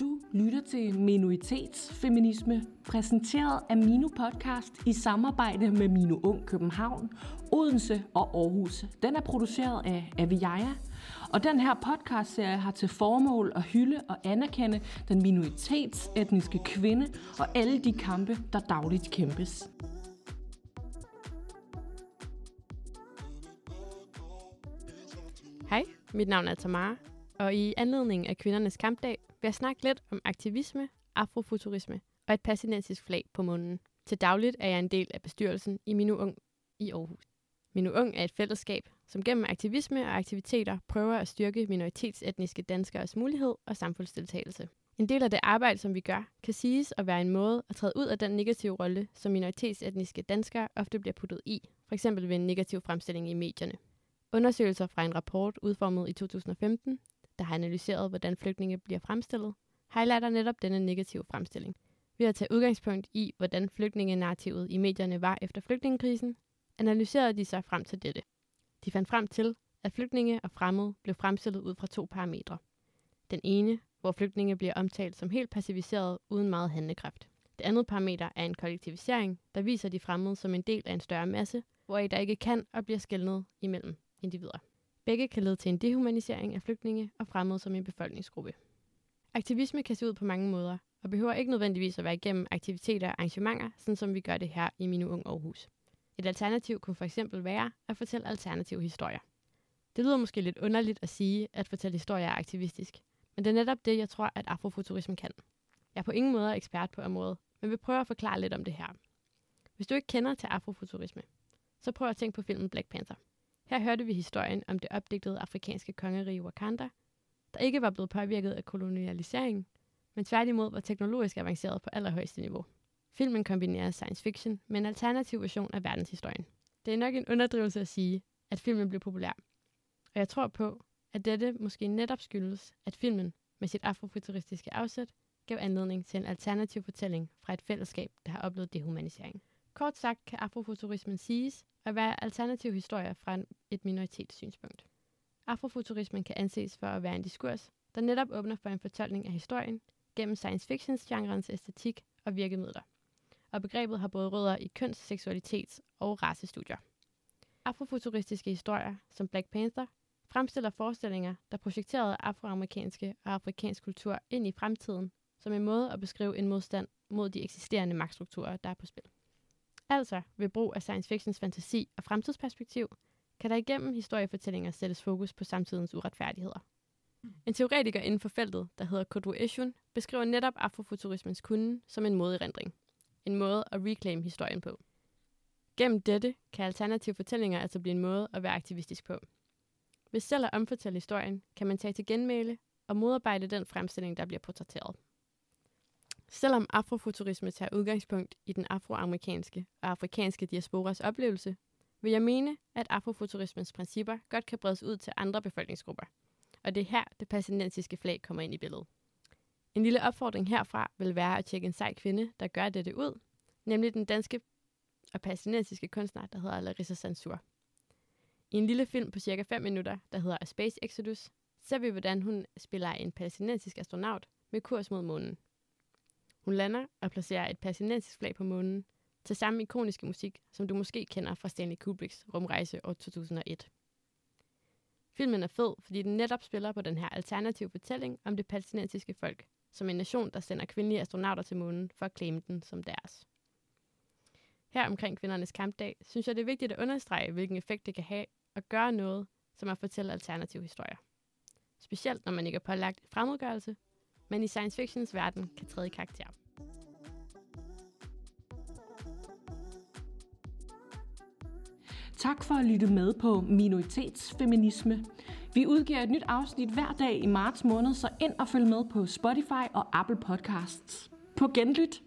Du lytter til Minoritetsfeminisme, præsenteret af Mino Podcast i samarbejde med Mino Ung København, Odense og Aarhus. Den er produceret af Aviaja, og den her podcastserie har til formål at hylde og anerkende den minoritetsetniske kvinde og alle de kampe, der dagligt kæmpes. Hej, mit navn er Tamara, og i anledning af kvindernes kampdag vil jeg snakke lidt om aktivisme, afrofuturisme og et palæstinensisk flag på munden. Til dagligt er jeg en del af bestyrelsen i Minu Ung i Aarhus. Minu Ung er et fællesskab, som gennem aktivisme og aktiviteter prøver at styrke minoritetsetniske danskers mulighed og samfundsdeltagelse. En del af det arbejde, som vi gør, kan siges at være en måde at træde ud af den negative rolle, som minoritetsetniske danskere ofte bliver puttet i, f.eks. ved en negativ fremstilling i medierne. Undersøgelser fra en rapport udformet i 2015, der har analyseret, hvordan flygtninge bliver fremstillet, highlighter netop denne negative fremstilling. Ved at tage udgangspunkt i, hvordan flygtningenarrativet i medierne var efter flygtningekrisen, analyserede de sig frem til dette. De fandt frem til, at flygtninge og fremmede blev fremstillet ud fra to parametre. Den ene, hvor flygtninge bliver omtalt som helt passiviseret uden meget handlekraft. Det andet parameter er en kollektivisering, der viser de fremmede som en del af en større masse, hvor I der ikke kan og bliver skældnet imellem individer. Begge kan lede til en dehumanisering af flygtninge og fremmede som en befolkningsgruppe. Aktivisme kan se ud på mange måder, og behøver ikke nødvendigvis at være igennem aktiviteter og arrangementer, sådan som vi gør det her i Minu Ung Aarhus. Et alternativ kunne for eksempel være at fortælle alternative historier. Det lyder måske lidt underligt at sige, at fortælle historier er aktivistisk, men det er netop det, jeg tror, at afrofuturisme kan. Jeg er på ingen måde ekspert på området, men vil prøve at forklare lidt om det her. Hvis du ikke kender til afrofuturisme, så prøv at tænke på filmen Black Panther. Her hørte vi historien om det opdigtede afrikanske kongerige Wakanda, der ikke var blevet påvirket af kolonialisering, men tværtimod var teknologisk avanceret på allerhøjeste niveau. Filmen kombinerer science fiction med en alternativ version af verdenshistorien. Det er nok en underdrivelse at sige, at filmen blev populær. Og jeg tror på, at dette måske netop skyldes, at filmen med sit afrofuturistiske afsæt gav anledning til en alternativ fortælling fra et fællesskab, der har oplevet dehumanisering. Kort sagt kan afrofuturismen siges at være alternative historier fra et minoritetssynspunkt. Afrofuturismen kan anses for at være en diskurs, der netop åbner for en fortolkning af historien gennem science fictions genrens æstetik og virkemidler. Og begrebet har både rødder i køns-, seksualitets- og racestudier. Afrofuturistiske historier, som Black Panther, fremstiller forestillinger, der projekterede afroamerikanske og afrikansk kultur ind i fremtiden som en måde at beskrive en modstand mod de eksisterende magtstrukturer, der er på spil. Altså, ved brug af science fictions fantasi og fremtidsperspektiv, kan der igennem historiefortællinger sættes fokus på samtidens uretfærdigheder. En teoretiker inden for feltet, der hedder Kodwo Eshun, beskriver netop afrofuturismens kunde som en moderindring. En måde at reclaim historien på. Gennem dette kan alternative fortællinger altså blive en måde at være aktivistisk på. Ved selv at omfortælle historien, kan man tage til genmæle og modarbejde den fremstilling, der bliver portrætteret. Selvom afrofuturisme tager udgangspunkt i den afroamerikanske og afrikanske diasporas oplevelse, vil jeg mene, at afrofuturismens principper godt kan bredes ud til andre befolkningsgrupper. Og det er her, det palæstinensiske flag kommer ind i billedet. En lille opfordring herfra vil være at tjekke en sej kvinde, der gør dette ud, nemlig den danske og palæstinensiske kunstner, der hedder Larissa Sansur. I en lille film på cirka 5 minutter, der hedder A Space Exodus, ser vi, hvordan hun spiller en palæstinensisk astronaut med kurs mod månen. Hun lander og placerer et palæstinensisk flag på månen, til samme ikoniske musik, som du måske kender fra Stanley Kubricks rumrejse år 2001. Filmen er fed, fordi den netop spiller på den her alternative fortælling om det palæstinensiske folk, som en nation, der sender kvindelige astronauter til månen for at claim den som deres. Her omkring kvindernes kampdag, synes jeg det er vigtigt at understrege, hvilken effekt det kan have at gøre noget, som at fortælle alternative historier. Specielt når man ikke er pålagt fremmedgørelse, men i science fictions verden kan træde i karakter. Tak for at lytte med på Minoritetsfeminisme. Vi udgiver et nyt afsnit hver dag i marts måned, så ind og følg med på Spotify og Apple Podcasts. På genlyt!